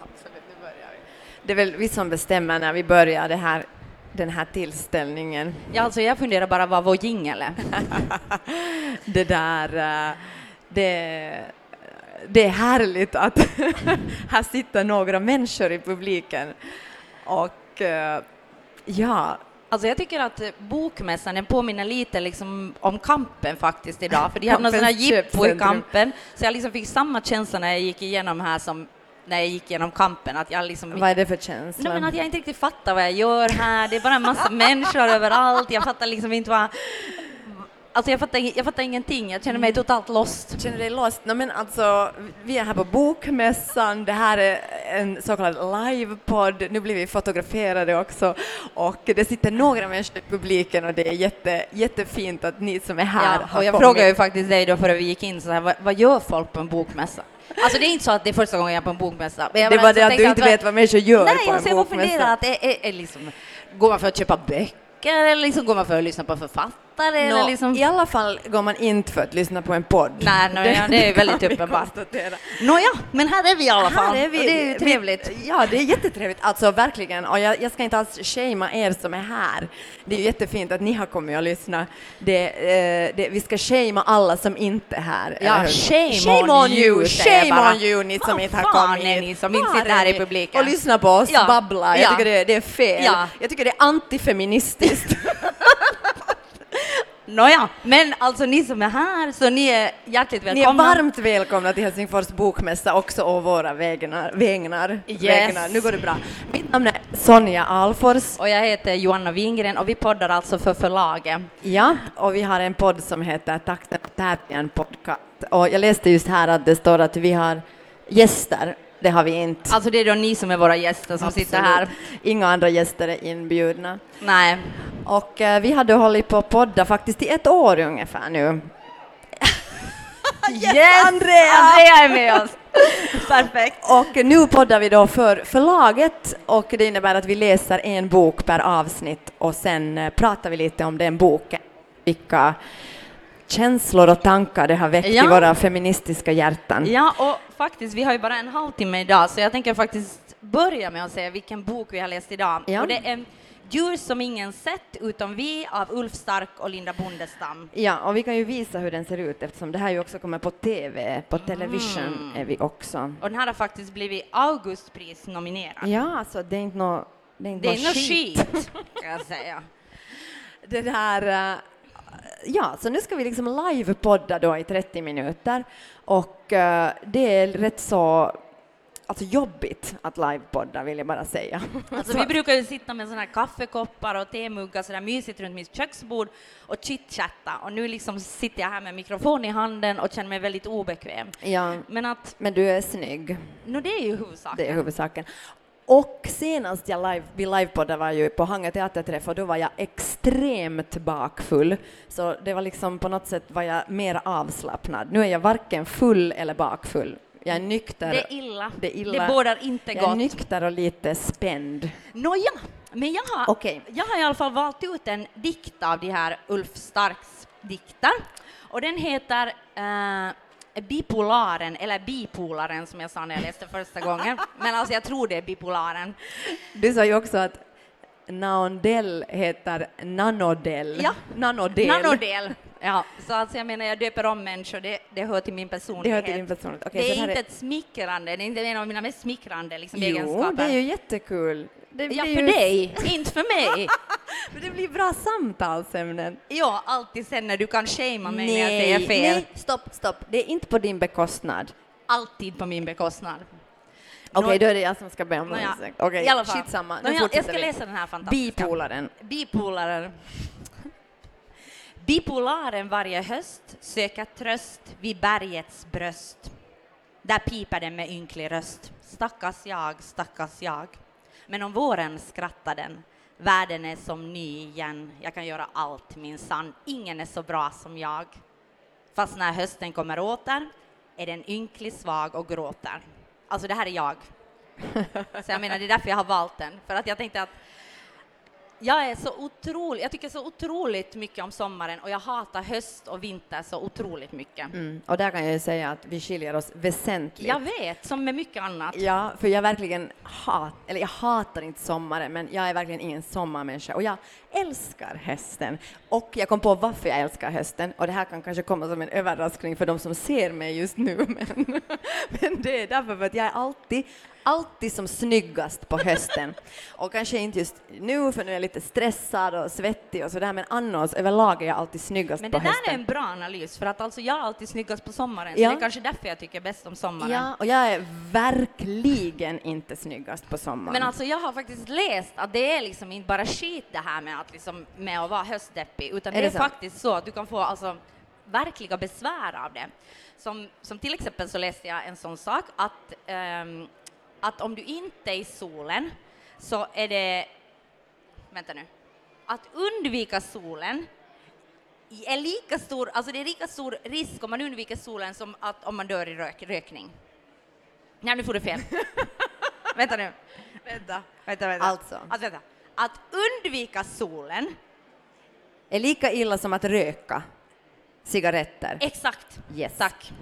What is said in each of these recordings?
Absolut, nu börjar vi. Det är väl vi som bestämmer när vi börjar det här, den här tillställningen. Ja, alltså jag funderar bara vad vår jingel är. det där, eh, det, det är härligt att här sitter några människor i publiken och eh, ja, Alltså jag tycker att eh, bokmässan den påminner lite liksom om kampen faktiskt idag, för de hade här Kampens jippo i kampen, så jag liksom fick samma känsla när jag gick igenom här som när jag gick igenom kampen, att jag liksom vad är det för känsla? Nej, men att jag inte riktigt fattar vad jag gör här, det är bara en massa människor överallt, jag fattar liksom inte vad... Alltså jag fattar, jag fattar ingenting, jag känner mig totalt lost. Känner dig lost? No, men alltså, vi är här på Bokmässan, det här är en så kallad livepodd, nu blir vi fotograferade också och det sitter några människor i publiken och det är jätte, jättefint att ni som är här Ja, har och jag kommit. frågade ju faktiskt dig då före vi gick in, så här, vad, vad gör folk på en bokmässa? Alltså det är inte så att det är första gången jag är på en bokmässa. jag Det bara var det att du inte vet vad människor gör Nej, på en alltså jag bara funderar bokmässa. att är, är, är liksom, går man för att köpa böcker eller liksom går man för att lyssna på författare? Eller Nå, liksom... I alla fall går man inte för att lyssna på en podd. Nej, nej, ja, det är väldigt uppenbart. Nåja, men här är vi i alla fall. Här är vi. Och det är ju trevligt. Vi, ja, det är jättetrevligt. Alltså verkligen. Och jag, jag ska inte alls shamea er som är här. Det är ju jättefint att ni har kommit och lyssnat. Det, eh, det, vi ska shamea alla som inte är här. Ja, hur? shame on you. Shame on you, ni som Vad inte har kommit hit. ni som inte sitter här är i publiken? Och lyssnar på oss Ja. babbla. Jag Ja. tycker det, det är fel. Ja. Jag tycker det är antifeministiskt. Nåja, men alltså ni som är här, så ni är hjärtligt Ni är välkomna. varmt välkomna till Helsingfors bokmässa också å våra vägnar. vägnar. Yes. vägnar. Nu går det bra. Mitt namn är Sonja Alfors. Och jag heter Johanna Wingren och vi poddar alltså för förlaget. Ja, och vi har en podd som heter Takten och tävlingen podcast. Och jag läste just här att det står att vi har gäster. Det har vi inte. Alltså det är då ni som är våra gäster som sitter här. Absolut. Inga andra gäster är inbjudna. Nej. Och eh, vi hade hållit på att podda faktiskt i ett år ungefär nu. Yes! Andrea! Andrea är med oss. Perfekt. Och nu poddar vi då för förlaget och det innebär att vi läser en bok per avsnitt och sen eh, pratar vi lite om den boken. Vilka känslor och tankar det har väckt Ja. i våra feministiska hjärtan. Ja, och faktiskt, vi har ju bara en halvtimme idag, så jag tänker faktiskt börja med att säga vilken bok vi har läst idag. Ja. Och det är Djur som ingen sett utom vi av Ulf Stark och Linda Bondestam. Ja, och vi kan ju visa hur den ser ut eftersom det här ju också kommer på TV, på television Mm. är vi också. Och den här har faktiskt blivit Augustpris nominerad. Ja, alltså det är inte nå det är inte Det är något skit, kan jag säga. Det där, eh, ja, så nu ska vi liksom livepodda då i 30 minuter och eh, det är rätt så alltså jobbigt att livepodda vill jag bara säga. Alltså, vi brukar ju sitta med såna här kaffekoppar och temuggar sådär mysigt runt mitt köksbord och chitchatta och nu liksom sitter jag här med mikrofon i handen och känner mig väldigt obekväm. ja, Men att, men du är snygg, no, det är ju huvudsaken. det är huvudsaken. Och senast jag live, vi livepoddade var ju på Hangö teaterträff och då var jag extremt bakfull. Så det var liksom på något sätt var jag mer avslappnad. Nu är jag varken full eller bakfull. Jag är nykter. Det är illa. Det är illa. Det bådar inte jag är gott. nykter och lite spänd. Nåja, men jag har, Okej. jag har i alla fall valt ut en dikt av de här Ulf Starks dikter. Och den heter eh, Bipolaren, eller Bipolaren som jag sa när jag läste första gången. Men alltså jag tror det är Bipolaren. Du sa ju också att Naondel heter Nanodel. Ja. Nanodel. Nanodel. Ja, så alltså jag menar jag döper om människor, det, det hör till min Det personlighet. hör till din personlighet. Okej, det är inte ett smickrande, det är inte en av mina mest smickrande liksom, Jo, egenskaper. det är ju jättekul. Det Ja, blir för ju... dig, inte för mig. Men det blir bra samtalsämnen. Ja, alltid sen när du kan shamea mig när jag säger fel. nej, stopp, stopp. Det är inte på din bekostnad. Alltid på min bekostnad. Okej, Nå- då är det jag som ska be om ursäkt. Okej, i alla fall. skitsamma. Nu jag fortsätter ska vi. läsa den här fantastiska. Bipolaren. Bipolaren. Bipolaren varje höst söker tröst vid bergets bröst. Där piper den med ynklig röst. Stackars jag, stackars jag. Men om våren skrattar den. Världen är som ny igen. Jag kan göra allt min sann. Ingen är så bra som jag. Fast när hösten kommer åter är den ynklig, svag och gråter. Alltså det här är jag. Så jag menar, det är därför jag har valt den. För att jag tänkte att jag är så otroligt, jag tycker så otroligt mycket om sommaren och jag hatar höst och vinter så otroligt mycket. Mm. Och där kan jag ju säga att vi skiljer oss väsentligt. Jag vet, som med mycket annat. Ja, för jag verkligen hat, eller jag hatar inte sommaren, men jag är verkligen ingen sommarmänniska och jag älskar hösten. Och jag kom på varför jag älskar hösten och det här kan kanske komma som en överraskning för de som ser mig just nu, men, men det är därför för att jag är alltid alltid som snyggast på hösten. Och kanske inte just nu, för nu är jag lite stressad och svettig och sådär, men annars överlag är jag alltid snyggast Men på det där hösten. är en bra analys, för att alltså jag är alltid snyggast på sommaren, Ja. så det är kanske därför jag tycker bäst om sommaren. Ja, och jag är verkligen inte snyggast på sommaren. Men alltså jag har faktiskt läst att det är liksom inte bara skit det här med att, liksom, med att vara höstdeppig, utan Är det är, sant? faktiskt så att du kan få alltså, verkliga besvär av det. Som, som till exempel så läste jag en sån sak att, ehm, att om du inte är i solen så är det, vänta nu, att undvika solen är lika stor, alltså det är lika stor risk om man undviker solen som att om man dör i rök, rökning. Nej, nu får du fel. vänta nu. Vänta, vänta, vänta. Alltså. Att, vänta. Att undvika solen, är lika illa som att röka cigaretter. exakt. Yes. Tack.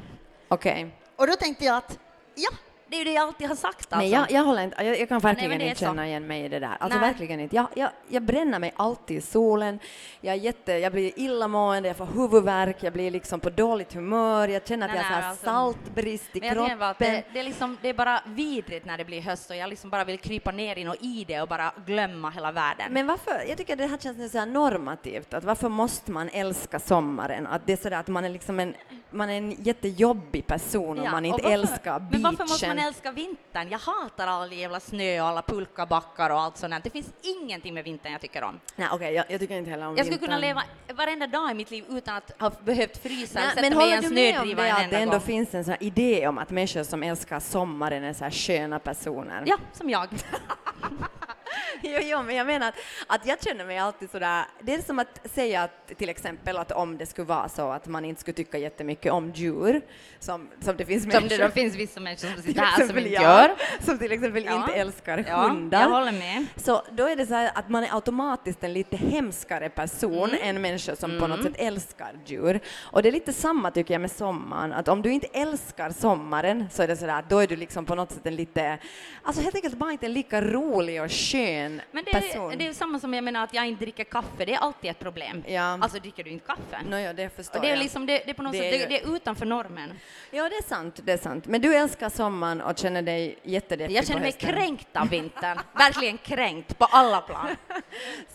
Okej. Och då tänkte jag att, ja, det är ju det jag alltid har sagt alltså. Nej, jag, jag håller inte, jag, jag kan verkligen men är inte så. känna igen mig i det där. Alltså Nej. verkligen inte. Jag, jag, jag bränner mig alltid i solen. Jag, är jätte, jag blir illamående, jag får huvudvärk, jag blir liksom på dåligt humör, jag känner att Nej, jag har så nej, alltså. saltbrist i Men jag kroppen. att det, det, är liksom, det är bara vidrigt när det blir höst och jag liksom bara vill krypa ner in och i det och bara glömma hela världen. Men varför, jag tycker det här känns så här normativt, att varför måste man älska sommaren? Att det är sådär att man är liksom en, man är en jättejobbig person om Ja, man inte älskar beachen. Men man älska vintern? Jag hatar all jävla snö och alla pulkabackar och allt sånt där. Det finns ingenting med vintern jag tycker om. Nej, okej, jag, jag tycker inte heller om Jag skulle kunna vintern. leva varenda dag i mitt liv utan att ha behövt frysa Nej, sätta men mig i håller en du med om snödriva det att det ändå gång. finns en sån idé om att människor som älskar sommaren är så här sköna personer? Ja, som jag. jo, jo, men jag menar att, att jag känner mig alltid sådär, det är som att säga att till exempel att om det skulle vara så att man inte skulle tycka jättemycket om djur, som, som det finns Som det människor då finns vissa människor som sitter här som inte jag, gör. som till exempel Ja. inte älskar Ja, hundar. jag håller med. Så då är det så här att man är automatiskt en lite hemskare person Mm. än människor som på något sätt älskar djur. Och det är lite samma tycker jag med sommaren, att om du inte älskar sommaren så är det så där att då är du liksom på något sätt en lite, alltså helt enkelt bara inte lika rolig och skön Men det person. är, det är samma som jag menar att jag inte dricker kaffe, det är alltid ett problem. Ja. Alltså dricker du inte kaffe? Nåja, det förstår Och det är jag. liksom, det, det är på något Det sätt, är det, ju- det är utanför normen. Ja, det är sant, det är sant. Men du älskar sommaren och känner dig jättedeppig Jag känner på mig hösten. kränkt av vintern. Verkligen kränkt på alla plan.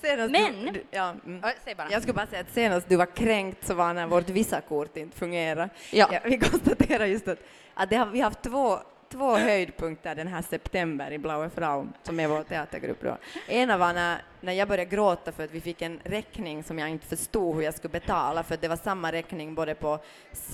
Senast Men- Du, du, ja, mm. Ja, Säg bara. Jag skulle bara säga att senast du var kränkt så var när vårt Visakort inte fungerade. Ja. vi konstaterar just att, att det har, vi har haft två, två höjdpunkter den här september i Blaue Frau, som är vår teatergrupp då. Ena var när, när jag började gråta för att vi fick en räkning som jag inte förstod hur jag skulle betala, för att det var samma räkning både på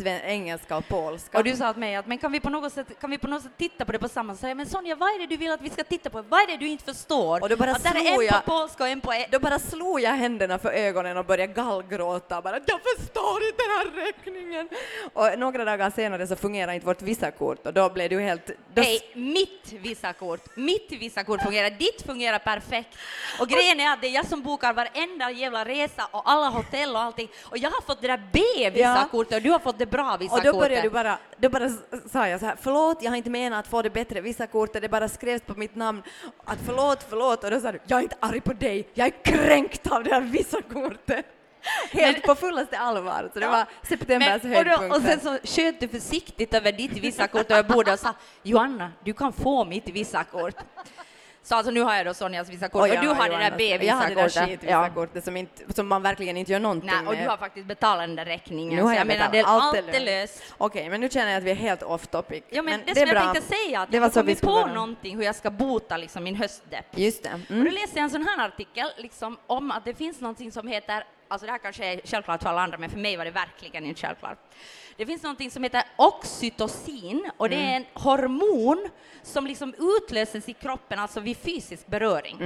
engelska och polska. Och du sa till mig att men kan vi på något sätt, kan vi på något sätt titta på det på samma sätt? Men Sonja, vad är det du vill att vi ska titta på? Vad är det du inte förstår? Och då bara att där är slog en jag- på polska och en på... E- Då bara slog jag händerna för ögonen och började gallgråta. Bara, jag förstår inte den här räkningen. Och några dagar senare så fungerade inte vårt Visakort och då blev du helt... Då Nej, mitt Visakort, mitt Visakort fungerar, ditt fungerar perfekt. Och grejen är att det är jag som bokar varenda jävla resa och alla hotell och allting. Och jag har fått det där B-Visakortet och du har fått det bra och Visakortet. då började du bara, då bara sa jag så här, förlåt, jag har inte menat att få det bättre Visakortet, det bara skrevs på mitt namn, att förlåt, förlåt, och då sa du, jag är inte arg på dig, jag är kränkt av det här Visakortet. Helt på fullaste allvar, så det var septembers Men, och, då, och sen så sköt du försiktigt över ditt Visakort över bordet och sa Johanna, du kan få mitt Visakort. Så alltså nu har jag då Sonjas Visakort och, jag du har det där Jag har det där B-Visakortet. skitvisakortet som, inte, som man verkligen inte gör någonting Nej, och med. du har faktiskt betalat den där räkningen. Nu har jag jag menar, betalat. det är Allt är är löst. Okej, men nu känner jag att vi är helt off topic. Ja, men, det, är som jag bra. tänkte säga, att Det jag var har så vi på vara. någonting hur jag ska bota liksom, min höstdepp. Just det. Och då Mm. läste jag en sån här artikel liksom, om att det finns någonting som heter, alltså det här kanske är självklart för alla andra, men för mig var det verkligen inte självklart. Det finns någonting som heter oxytocin och det är en hormon som liksom utlöses i kroppen, alltså vid fysisk beröring.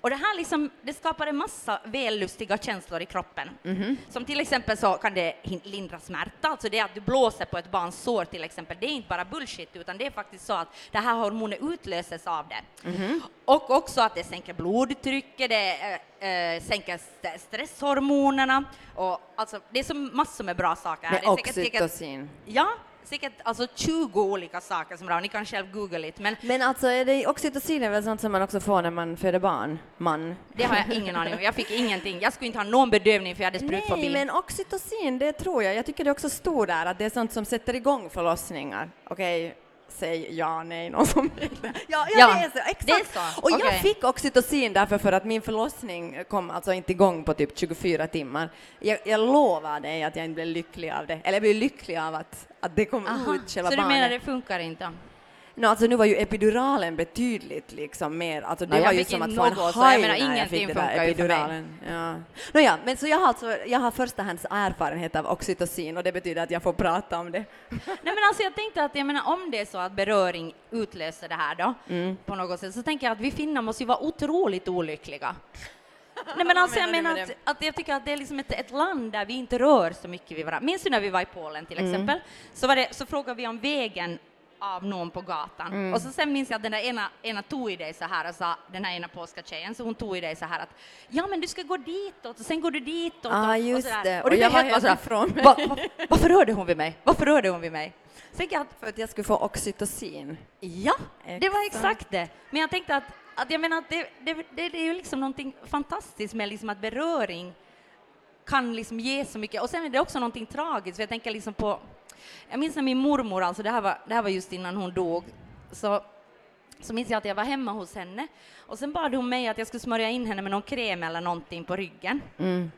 Och det här liksom, det skapar en massa vällustiga känslor i kroppen. Som till exempel så kan det lindra smärta, alltså det att du blåser på ett barns sår till exempel, det är inte bara bullshit, utan det är faktiskt så att det här hormonet utlöses av det. Och också att det sänker blodtrycket, det eh, eh, sänker st- stresshormonerna och alltså det är så massor med bra saker. här. Med Det är säkert- säkert- oxytocin. Ja, säkert alltså 20 olika saker som bra. Ni kan själv googla lite, men Men alltså, är det, oxytocin är väl sånt som man också får när man föder barn? Man. det har jag ingen aning om. Jag fick ingenting. Jag skulle inte ha någon bedövning för jag hade sprutfobi. Nej, men oxytocin, det tror jag. Jag tycker det också stod där att det är sånt som sätter igång förlossningar. Okej, säg ja, nej, någon som vill. Ja, ja, Ja, det är så. Exakt. det är så. Och jag Okej. fick oxytocin därför för att min förlossning kom alltså inte igång på typ 24 timmar. Jag, jag lovar dig att jag inte blev lycklig av det. Eller jag blev lycklig av att, att det kom Aha, ut själva så du barnet. menar det funkar inte? No, alltså nu var ju epiduralen betydligt liksom mer, alltså det jag var ju som att få en något, haj när jag fick det där epiduralen. Ja. No, ja, men så jag har alltså, jag har förstahands erfarenhet av oxytocin och det betyder att jag får prata om det. Nej men alltså jag tänkte att jag menar om det är så att beröring utlöser det här då Mm. på något sätt så tänker jag att vi finnar måste ju vara otroligt olyckliga. Nej men alltså jag menar att, att jag tycker att det är liksom ett, ett land där vi inte rör så mycket vid varandra. Minns du när vi var i Polen till Mm. exempel? Så, var det, så frågade vi om vägen av någon på gatan. Mm. Och så sen minns jag att den där ena, ena tog i dig så här och sa, den här ena polska tjejen, så hon tog i dig så här att ja men du ska gå ditåt och sen går du ditåt. Ah, och, just och det. Och, du Och jag var helt ifrån mig. va, va, varför rörde hon vid mig? Varför rörde hon vid mig? Så jag För att jag skulle få oxytocin. Ja, det var Exakt. exakt det. Men jag tänkte att, att jag menar att det, det, det, det är ju liksom någonting fantastiskt med liksom att beröring kan liksom ge så mycket. Och sen är det också någonting tragiskt, för jag tänker liksom på, jag minns när min mormor, alltså det här var, det här var just innan hon dog, så, så minns jag att jag var hemma hos henne och sen bad hon mig att jag skulle smörja in henne med någon kräm eller någonting på ryggen. Mm.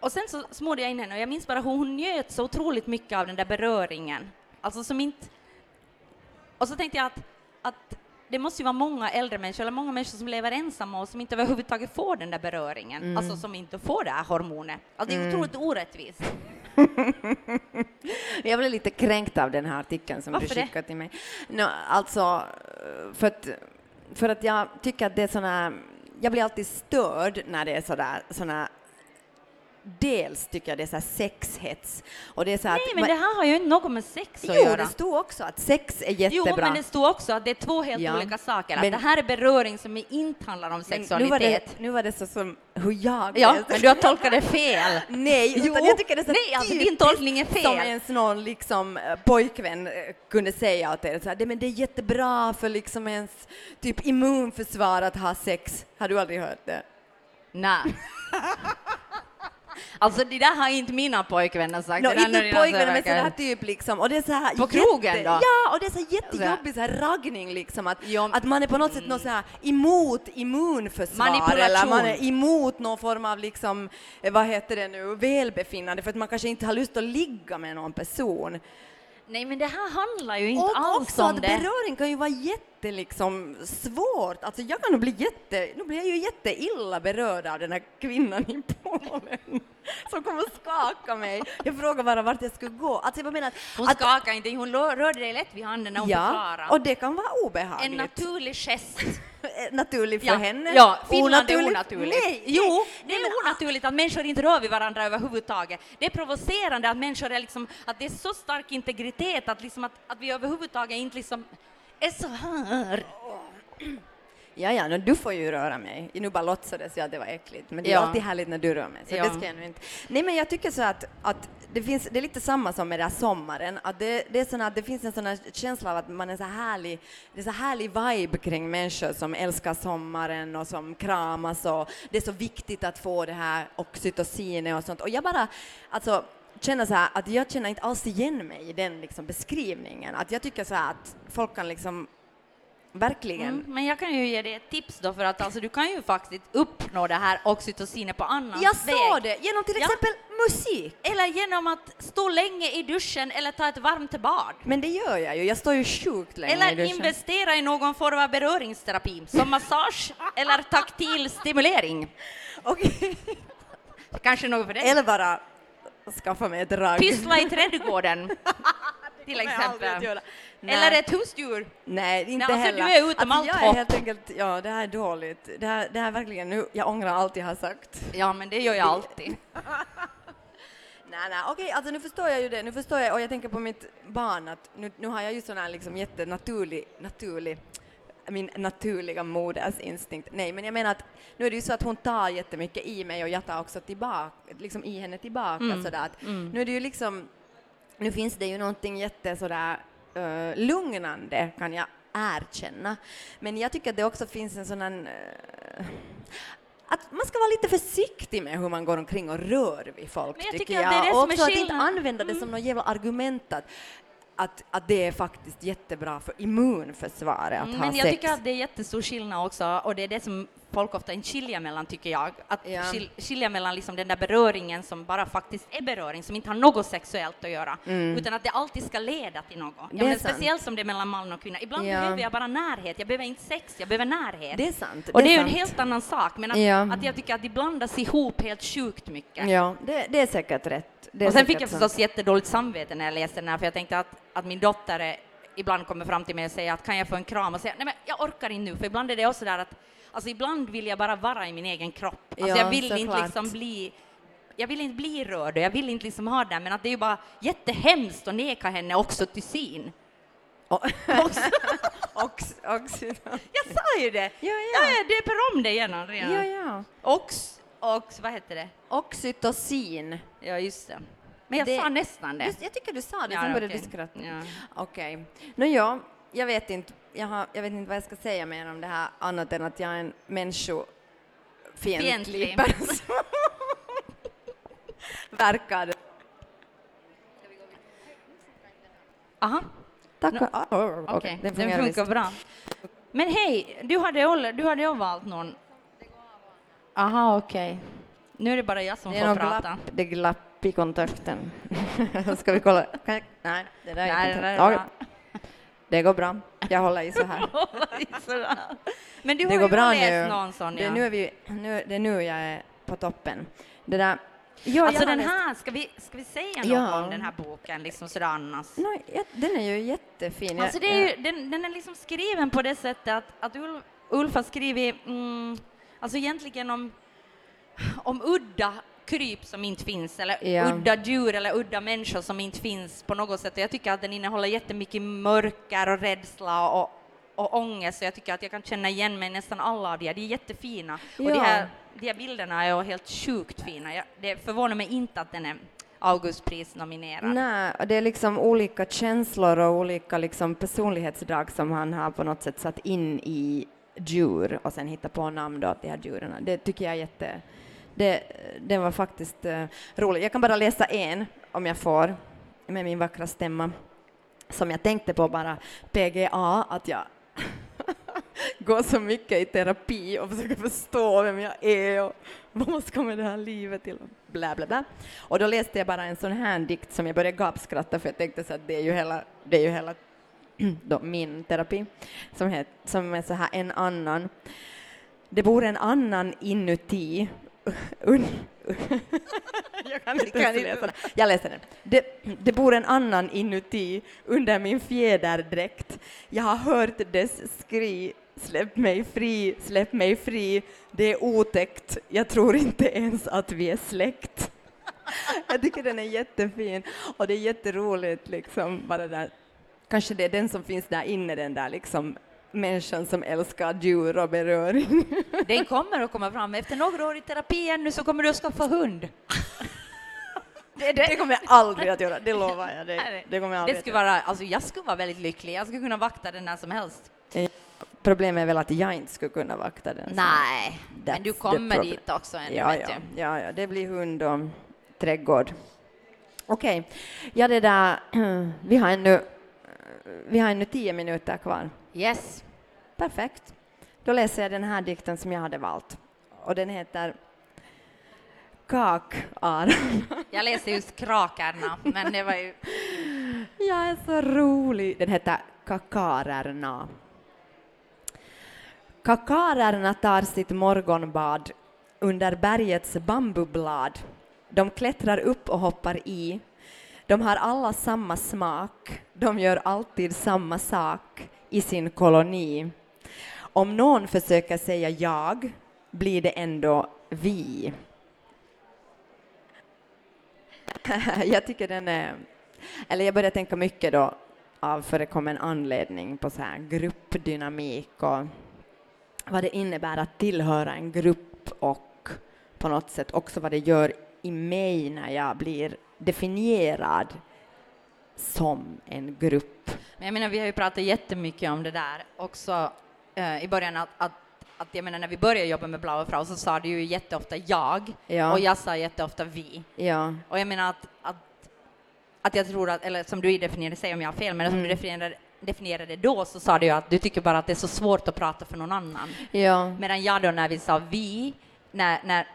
Och sen så smorde jag in henne och jag minns bara hur hon njöt så otroligt mycket av den där beröringen. Alltså som inte... Och så tänkte jag att, att det måste ju vara många äldre människor, eller många människor som lever ensamma och som inte överhuvudtaget får den där beröringen, alltså som inte får det här hormonet. Alltså det är otroligt orättvist. Jag blev lite kränkt av den här artikeln som Varför du det? skickade till mig. No, alltså, för att, för att jag tycker att det är såna, jag blir alltid störd när det är sådär, såna Dels tycker jag det är så här sexhets. Och det är så Nej, men det här har ju inte något med sex att Jo, göra. det stod också att sex är jättebra. Jo, men det står också att det är två helt Ja, olika saker. men- att det här är beröring som inte handlar om sexualitet. nu var det, nu var det så som hur jag Ja, läste. men du har tolkat det fel. Nej, Jo. utan jag tycker det är så Nej, alltså, din tolkning är fel. Som ens någon liksom, eh, pojkvän eh, kunde säga åt er, så här, "Det- men det är jättebra för liksom ens typ immunförsvar att ha sex. Har du aldrig hört det? Nej. Alltså det där har inte mina pojkvänner sagt. No, Det inte när dina pojkvän, men sådär typ liksom. Och det är så här På krogen då? Ja, och det är så här jättejobbig så här raggning liksom. Att, Jo. att man är på något sätt något så här emot immunförsvar Manipulation. eller man är emot någon form av liksom, eh, vad heter det nu, välbefinnande för att man kanske inte har lust att ligga med någon person. Nej men det här handlar ju inte Och alls också om att det. beröring kan ju vara jätte liksom svårt. Alltså jag kan nog bli jätte, nu blir jag ju jätteilla berörd av den här kvinnan i Polen som kommer att skaka mig. Jag frågar bara vart jag skulle gå. Alltså jag menar att, Hon att skakade inte, hon rörde dig lätt vid handen när hon ja, förklarade. och det kan vara En obehagligt. naturlig gest. Naturligt för Ja, henne. ja Finland Onaturligt- är onaturligt. Nej, jo, det är men- onaturligt att människor inte rör vid varandra överhuvudtaget. Det är provocerande att människor är liksom, att det är så stark integritet att liksom att, att vi överhuvudtaget inte liksom är så här. Ja, ja, du får ju röra mig. Nu bara låtsades jag att det var äckligt, men det är Ja. alltid härligt när du rör mig, så Ja. det ska jag nu inte. Nej, men jag tycker så att, att det finns, det är lite samma som med den här sommaren, att det, det är såna, att det finns en sån här känsla av att man är så härlig, det är så härlig vibe kring människor som älskar sommaren och som kramas och det är så viktigt att få det här oxytocinet och sånt. Och jag bara, alltså, känner så här att jag känner inte alls igen mig i den liksom beskrivningen. Att jag tycker så här att folk kan liksom verkligen Mm, men jag kan ju ge dig ett tips då för att alltså, du kan ju faktiskt uppnå det här oxytocinet på annan Jag väg. sa det, genom till Ja. exempel musik. Eller genom att stå länge i duschen eller ta ett varmt bad. Men det gör jag ju, jag står ju sjukt länge i Eller duschen. investera i någon form av beröringsterapi, som massage eller taktil stimulering. Okej. Kanske något för dig? Eller bara skaffa mig ett ragg. Pyssla i trädgården, till exempel. Eller ett husdjur. Nej, inte Nej, alltså, heller. du är utom alltså, allt jag är helt enkelt, ja det här är dåligt. Det här, det här är verkligen nu, jag ångrar allt jag har sagt. Ja, men det gör jag alltid. Nej, nej, okej, alltså nu förstår jag ju det. Nu förstår jag, och jag tänker på mitt barn att nu, nu har jag ju sån här liksom jättenaturlig, naturlig min naturliga modersinstinkt. Nej, men jag menar att nu är det ju så att hon tar jättemycket i mig och jag tar också tillbaka, liksom i henne tillbaka Mm. sådär att Mm. nu är det ju liksom, nu finns det ju någonting jätte sådär uh, lugnande kan jag erkänna. Men jag tycker att det också finns en sån här, eh, att man ska vara lite försiktig med hur man går omkring och rör vid folk, Men jag tycker tycker jag. det är det och som är också att inte använda det som något jävla argument att, att, att det är faktiskt jättebra för immunförsvaret att Mm, ha Men jag sex. tycker att det är jättestor skillnad också, och det är det som folk ofta inte skiljer mellan, tycker jag. Att Ja. skil, skilja mellan liksom den där beröringen som bara faktiskt är beröring, som inte har något sexuellt att göra, Mm. utan att det alltid ska leda till något. Det Ja, men sant. speciellt som det är mellan man och kvinna. Ibland Ja. behöver jag bara närhet, jag behöver inte sex, jag behöver närhet. Det är sant. och det är ju en sant. helt annan sak, men att, Ja. att jag tycker att de blandas ihop helt sjukt mycket. Ja, det, det är säkert rätt. Det är Och sen fick jag sant. förstås jättedåligt samvete när jag läste den här, för jag tänkte att, att min dotter är, ibland kommer fram till mig och säger att kan jag få en kram och säga nej men jag orkar inte nu, för ibland är det också där att alltså ibland vill jag bara vara i min egen kropp. Alltså Ja, jag vill inte såklart. liksom bli jag vill inte bli rörd och jag vill inte liksom ha det, men att det är ju bara jättehemskt att neka henne oxytocin. Och, Ox, ox, jag sa ju det! ja, Ja, jag döper om det igen redan. ja, ja. Ox, ox, vad heter det? Oxytocin. Ja, just det. Men jag Det- sa nästan det. Du, jag tycker du sa det, Ja, sen började okej. du skratta. Ja. Okej. Nå ja, jag vet inte. Jag, har, jag vet inte vad jag ska säga mer om det här annat än att jag är en människofientlig Fientlig. person. Verkar det. Aha. Tack. Nå, Ah, Okej, okej, den funkar visst. bra. Men hej, du hade, du hade ju valt någon. Aha, okej. Nu är det bara jag som Det får prata. glapp, det är glapp i kontakten. ska vi kolla? Jag? Nej, det där är det, där är Okej, bra. det går bra. Jag håller i så här. Men du Det har går ju bra läst nu. någon sån, Det ja. är, nu är vi, nu, det är nu jag är på toppen. Det där... Ja, alltså den läst- här, ska vi, ska vi säga något Ja. om den här boken, liksom sådär annars? No, den är ju jättefin. Alltså det är ju, den, den är liksom skriven på det sättet att, att Ulf, Ulf har skrivit, mm, alltså egentligen om, om udda kryp som inte finns, eller Ja. udda djur eller udda människor som inte finns på något sätt. Och jag tycker att den innehåller jättemycket mörker och rädsla och, och ångest, så jag tycker att jag kan känna igen mig nästan alla av de här. De är jättefina. Och de Ja. här, de här bilderna är helt sjukt fina. Jag, det förvånar mig inte att den är Augustpris-nominerad. Nej, och det är liksom olika känslor och olika liksom personlighetsdrag som han har på något sätt satt in i djur och sen hittat på namn då åt de här djuren. Det tycker jag är jätte... Det, den var faktiskt eh, uh, rolig. Jag kan bara läsa en, om jag får, med min vackra stämma, som jag tänkte på bara PGA, att jag går så mycket i terapi och försöker förstå vem jag är och vad man ska med det här livet till. Bla, bla, bla. Och då läste jag bara en sån här dikt som jag började gapskratta för jag tänkte så att det är ju hela, det är ju hela då, min terapi som, het, som är så här en annan. Det bor en annan inuti. Un, jag kan inte ens läsa den. Jag läser den. Det, det bor en annan inuti under min fjäderdräkt. Jag har hört dess skri. Släpp mig fri, släpp mig fri. Det är otäckt. Jag tror inte ens att vi är släkt. Jag tycker den är jättefin och det är jätteroligt liksom bara där. Kanske det är den som finns där inne, den där liksom människan som älskar djur och beröring. Den kommer att komma fram. Efter några år i terapi ännu så kommer du att skaffa hund. Det, Det kommer jag aldrig att göra, det lovar jag. Nej, Det kommer jag det aldrig skulle att göra. vara, alltså jag skulle vara väldigt lycklig. Jag skulle kunna vakta den när som helst. Problemet är väl att jag inte skulle kunna vakta den. Nej, men du kommer dit också ännu, Ja, vet ja, du. ja, ja, det blir hund och trädgård. Okej, ja det där, vi har ännu, vi har ännu tio minuter kvar. Yes. Perfekt. Då läser jag den här dikten som jag hade valt. Och den heter Kakar. Jag läser just Krakarna, men det var ju... Jag är så rolig. Den heter Kakarerna. Kakarerna tar sitt morgonbad under bergets bambublad. De klättrar upp och hoppar i. De har alla samma smak. De gör alltid samma sak i sin koloni. Om någon försöker säga jag blir det ändå vi. Jag tycker den är... Eller jag börjar tänka mycket då av förekommen anledning på så här gruppdynamik och vad det innebär att tillhöra en grupp och på något sätt också vad det gör i mig när jag blir definierad som en grupp. Men jag menar, vi har ju pratat jättemycket om det där också eh, i början att, att att jag menar när vi började jobba med Blaue Frau så sa du ju jätteofta jag Ja. och jag sa jätteofta vi. Ja, Och jag menar att, att, att jag tror att, eller som du definierade, säg om jag har fel, men som Mm. du definierade, definierade då så sa du ju att du tycker bara att det är så svårt att prata för någon annan. ja, Medan jag då när vi sa vi, när, när,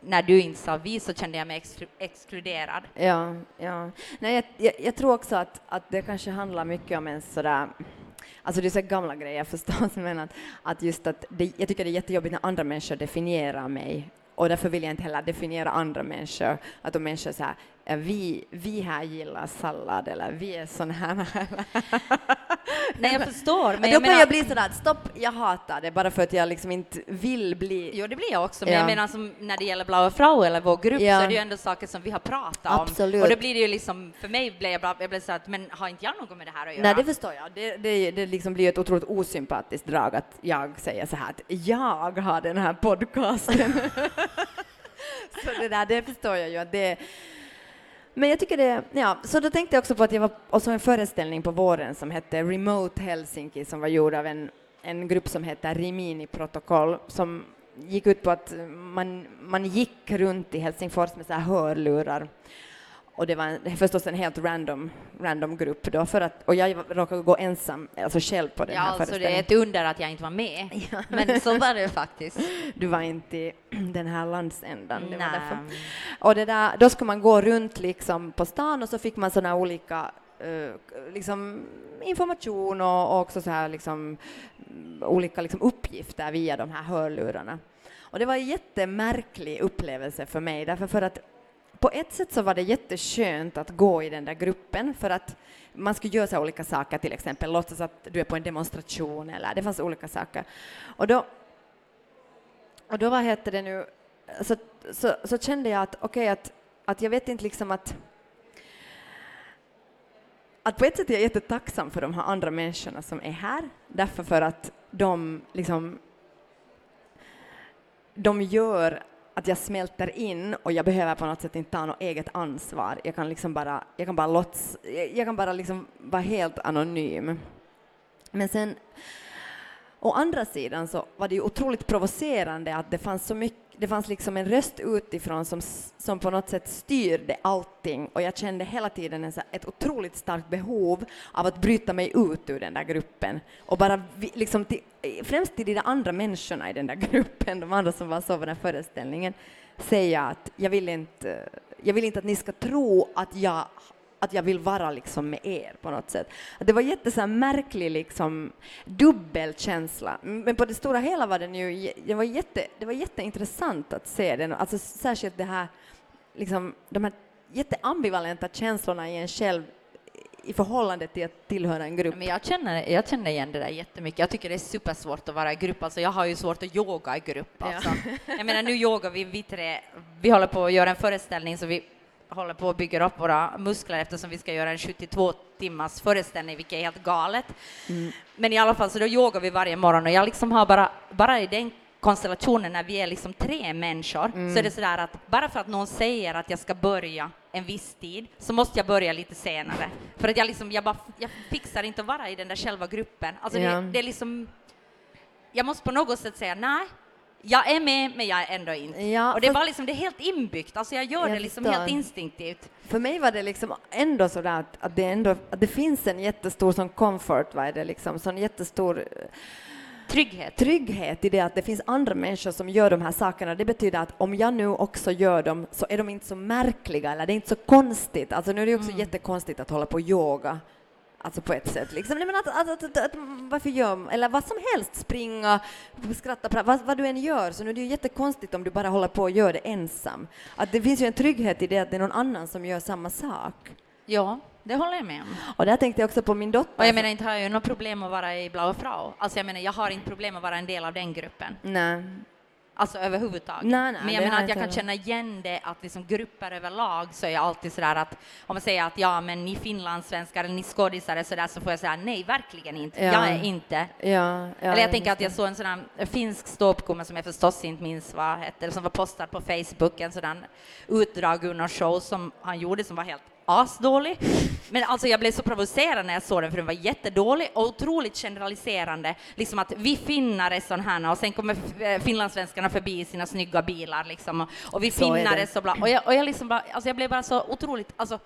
när du inte sa vi så kände jag mig exklu, exkluderad. ja, ja. Nej, jag, jag, jag tror också att, att det kanske handlar mycket om en sådär Alltså det är så gamla grejer förstås, men att, att just att det, jag tycker det är jättejobbigt när andra människor definierar mig och därför vill jag inte heller definiera andra människor. Att om människor så här, vi, vi här gillar sallad eller vi är sån här. Nej, jag förstår, men då jag kan menar, jag bli sådär stopp, jag hatar det bara för att jag liksom inte vill bli Jo, det blir jag också, men Ja. jag menar som när det gäller Blaue Frau eller vår grupp Ja. så är det ju ändå saker som vi har pratat om. Absolut. Och då blir det ju liksom, för mig blev jag bara, jag blev så att, men har inte jag något med det här att göra? Nej, det förstår jag. Det, det, det liksom blir ett otroligt osympatiskt drag att jag säger så här att jag har den här podcasten. så det där, det förstår jag ju att det men jag tycker det, ja, så då tänkte jag också på att jag var och så en föreställning på våren som hette Remote Helsinki som var gjord av en, en grupp som heter Rimini Protokoll som gick ut på att man, man gick runt i Helsingfors med så här hörlurar och det var en, förstås en helt random, random grupp då för att, och jag råkade gå ensam, alltså själv på den Ja, här alltså det är föreställningen. ett under att jag inte var med. Men så var det faktiskt. Du var inte i den här landsändan. Det var därför. Nej. Och det där, då skulle man gå runt liksom på stan och så fick man sådana olika eh, liksom information och, och också så här liksom, mm, olika liksom uppgifter via de här hörlurarna. Och det var en jättemärklig upplevelse för mig, därför för att på ett sätt så var det jätteskönt att gå i den där gruppen för att man skulle göra så olika saker, till exempel låtsas att du är på en demonstration eller det fanns olika saker. Och då, och då vad heter det nu, så, så, så kände jag att okej, att, att jag vet inte liksom att att på ett sätt är jag jättetacksam för de här andra människorna som är här, därför för att de liksom de gör att jag smälter in och jag behöver på något sätt inte ta något eget ansvar. Jag kan liksom bara, jag kan bara låts, jag, jag kan bara liksom vara helt anonym. Men sen, å andra sidan så var det ju otroligt provocerande att det fanns så mycket, det fanns liksom en röst utifrån som, som på något sätt styrde allting. Och jag kände hela tiden en, ett otroligt starkt behov av att bryta mig ut ur den där gruppen. Och bara liksom till, främst till de andra människorna i den där gruppen, de andra som var så på den här föreställningen, säga att jag vill inte, jag vill inte att ni ska tro att jag att jag vill vara liksom med er på något sätt. Det var jätte så märklig liksom dubbel känsla. Men på det stora hela var den ju, det var, jätte, det var jätteintressant att se den, alltså särskilt det här, liksom de här jätteambivalenta känslorna i en själv i förhållande till att tillhöra en grupp. Men jag känner, jag känner igen det där jättemycket. Jag tycker det är supersvårt att vara i grupp. Alltså jag har ju svårt att yoga i grupp. Ja. Alltså. Jag menar, nu yogar vi, vi tre, vi håller på att göra en föreställning så vi håller på att bygga upp våra muskler eftersom vi ska göra en 72 timmars föreställning, vilket är helt galet. Mm. Men i alla fall, så då yogar vi varje morgon och jag liksom har bara, bara i den konstellationen när vi är liksom tre människor Mm. så är det sådär att bara för att någon säger att jag ska börja en viss tid så måste jag börja lite senare. För att jag liksom, jag bara, jag fixar inte att vara i den där själva gruppen. Alltså Ja. det, det är liksom, jag måste på något sätt säga nej, jag är med men jag är ändå inte. Ja, och det bara liksom, det är helt inbyggt, alltså jag gör Jag det liksom förstår. helt instinktivt. För mig var det liksom ändå sådär att, att, det, ändå, att det finns en jättestor sån comfort, vad är det liksom, sån jättestor eh, Trygghet. trygghet i det att det finns andra människor som gör de här sakerna. Det betyder att om jag nu också gör dem så är de inte så märkliga eller det är inte så konstigt. Alltså nu är det också jättekonstigt att hålla på och yoga. Alltså på ett sätt liksom. Nej, men att, att, att, att, varför gör eller vad som helst, springa, skratta, pra- vad, vad du än gör, så nu är det ju jättekonstigt om du bara håller på och gör det ensam. Att det finns ju en trygghet i det att det är någon annan som gör samma sak. Ja, det håller jag med om. Och där tänkte jag också på min dotter. Och jag menar inte har jag ju något problem att vara i Blaue Frau. Alltså jag menar jag har inte problem att vara en del av den gruppen. Nej. Alltså överhuvudtaget. Nej, nej, Men jag menar att jag kan känna igen det att liksom grupper överlag så är jag alltid sådär att om man säger att ja men ni finlandssvenskar eller ni skådisar är sådär så får jag säga nej verkligen inte. Ja. Jag är inte. Ja, ja, Eller jag tänker att jag såg en sån här finsk ståuppkomiker som jag förstås inte minns vad hette, som var postad på Facebook, en sådan utdrag ur någon show som han gjorde som var helt asdålig. Men alltså jag blev så provocerad när jag såg den för den var jättedålig och otroligt generaliserande. Liksom att vi finnar är sån här och sen kommer eh, finlandssvenskarna förbi i sina snygga bilar liksom och, och vi Så finnar är så bra. Och jag, och jag liksom bara, alltså jag blev bara så otroligt, alltså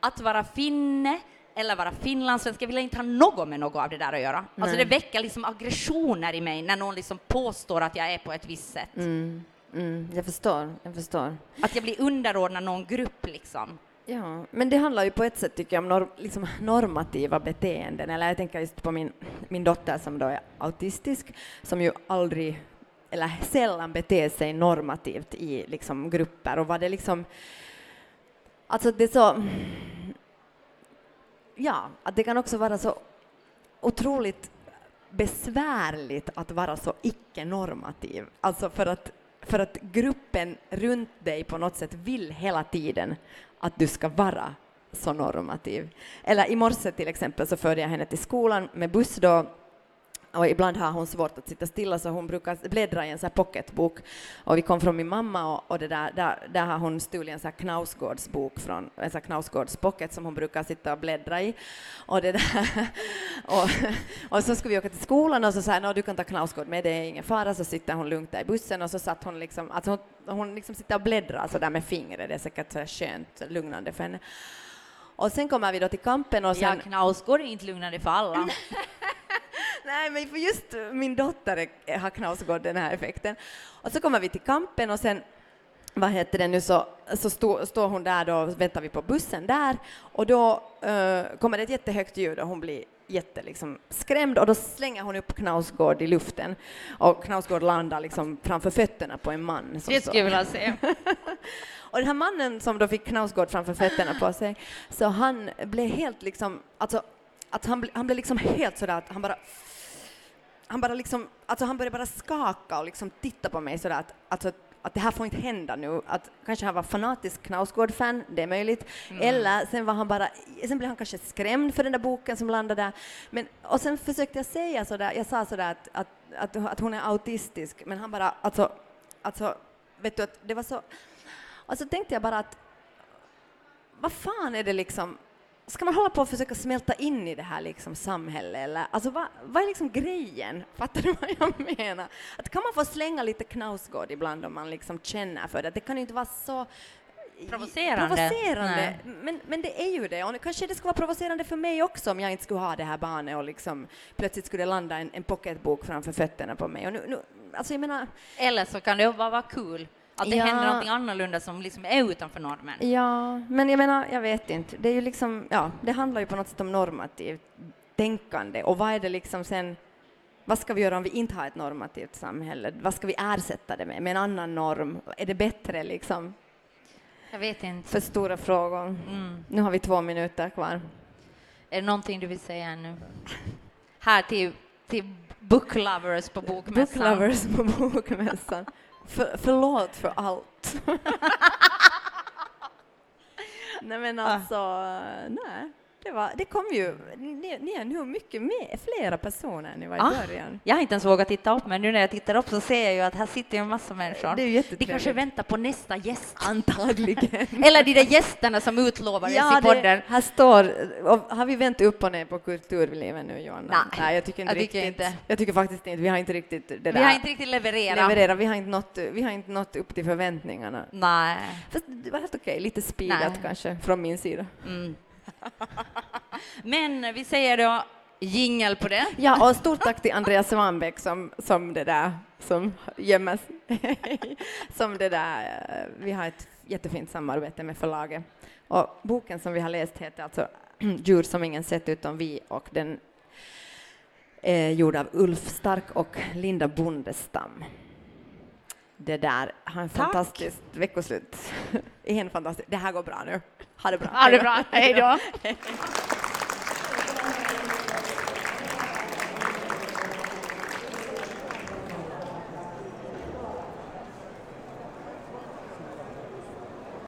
att vara finne eller vara finlandssvensk, jag vill inte ha något med något av det där att göra. Alltså det väcker liksom aggressioner i mig när någon liksom påstår att jag är på ett visst sätt. Mm, mm, jag förstår, jag förstår. Att jag blir underordnad någon grupp liksom. Ja, men det handlar ju på ett sätt tycker jag om norm, liksom normativa beteenden. Eller jag tänker just på min, min dotter som då är autistisk, som ju aldrig eller sällan beter sig normativt i liksom grupper. Och vad det liksom... Alltså det är så... Ja, att det kan också vara så otroligt besvärligt att vara så icke-normativ. Alltså för att, för att gruppen runt dig på något sätt vill hela tiden att du ska vara så normativ. Eller i morse till exempel så förde jag henne till skolan med buss då och ibland har hon svårt att sitta stilla så hon brukar bläddra i en så här pocketbok. Och vi kom från min mamma och, och det där, där, där har hon stulit en så här Knausgårds-bok från en så här Knausgårds pocket som hon brukar sitta och bläddra i. Och, det där, och, och så skulle vi åka till skolan och så sa jag du kan ta Knausgård med, det är ingen fara. Så sitter hon lugnt där i bussen och så satt hon liksom, alltså hon, hon liksom sitter och bläddrar så där med fingret, det är säkert så här skönt lugnande för henne. Och sen kommer vi då till kampen och sen... Ja, Knausgård är inte lugnande för alla. Nej, men för just min dotter har Knausgård den här effekten. Och så kommer vi till kampen och sen vad heter det nu så, så stå, står hon där då och väntar vi på bussen där och då eh, kommer det ett jättehögt ljud och hon blir jätte liksom, skrämd och då slänger hon upp Knausgård i luften och Knausgård landar liksom framför fötterna på en man. Det skulle jag vilja se. och den här mannen som då fick Knausgård framför fötterna på sig, så han blev helt liksom, alltså, att han, han blev liksom helt sådär att han bara han bara liksom, alltså han började bara skaka och liksom titta på mig sådär att, alltså, att det här får inte hända nu. Att kanske han var fanatisk Knausgård-fan, det är möjligt. Eller sen var han bara, sen blev han kanske skrämd för den där boken som landade där. Men, och sen försökte jag säga sådär, jag sa sådär att, att, att, att hon är autistisk, men han bara, alltså, alltså, vet du att det var så, och så tänkte jag bara att vad fan är det liksom, ska man hålla på och försöka smälta in i det här liksom samhället eller, alltså vad, vad är liksom grejen? Fattar du vad jag menar? Att kan man få slänga lite Knausgård ibland om man liksom känner för det? Det kan ju inte vara så Provocerande. provocerande. Men, men det är ju det, och kanske det skulle vara provocerande för mig också om jag inte skulle ha det här barnet och liksom plötsligt skulle det landa en, en pocketbok framför fötterna på mig. Och nu, nu, alltså jag menar, Eller så kan det bara vara kul. Att det Ja. händer någonting annorlunda som liksom är utanför normen. Ja, men jag menar, jag vet inte. Det är ju liksom, ja, det handlar ju på något sätt om normativt tänkande och vad är det liksom sen, vad ska vi göra om vi inte har ett normativt samhälle? Vad ska vi ersätta det med? Med en annan norm? Är det bättre liksom? Jag vet inte. För stora frågor. Mm. Nu har vi två minuter kvar. Är det någonting du vill säga nu? Här till, till book lovers på bokmässan. Book lovers på bokmässan. För, förlåt för allt. nej men alltså, nej. Det, var, det kom ju, ni, ni är nu mycket mer, flera personer än ni var i Ah. början. Jag har inte ens vågat titta upp, men nu när jag tittar upp så ser jag ju att här sitter ju en massa människor. Det är ju De kanske väntar på nästa gäst. Antagligen. Eller de där gästerna som utlovades ja, i podden. det, här står, har vi vänt upp och ner på kulturlivet nu Johanna? Nej, jag tycker inte jag tycker riktigt. inte. Jag tycker faktiskt inte, vi har inte riktigt det där. Vi har inte riktigt levererat. levererat, vi har inte nått, vi har inte nått upp till förväntningarna. Nej. Fast det var helt okej, lite speedat Nej. kanske från min sida. Mm. Men vi säger då jingel på det. Ja, och stort tack till Andreas Svanbäck som, som det där, som gömmer sig. som det där, eh, vi har ett jättefint samarbete med förlaget. Och boken som vi har läst heter alltså Djur som ingen sett utom vi och den är gjord av Ulf Stark och Linda Bondestam. Det där, ha en Tack. fantastiskt veckoslut. En fantastisk, det här går bra nu. Ha det bra. Ha det bra, hej då.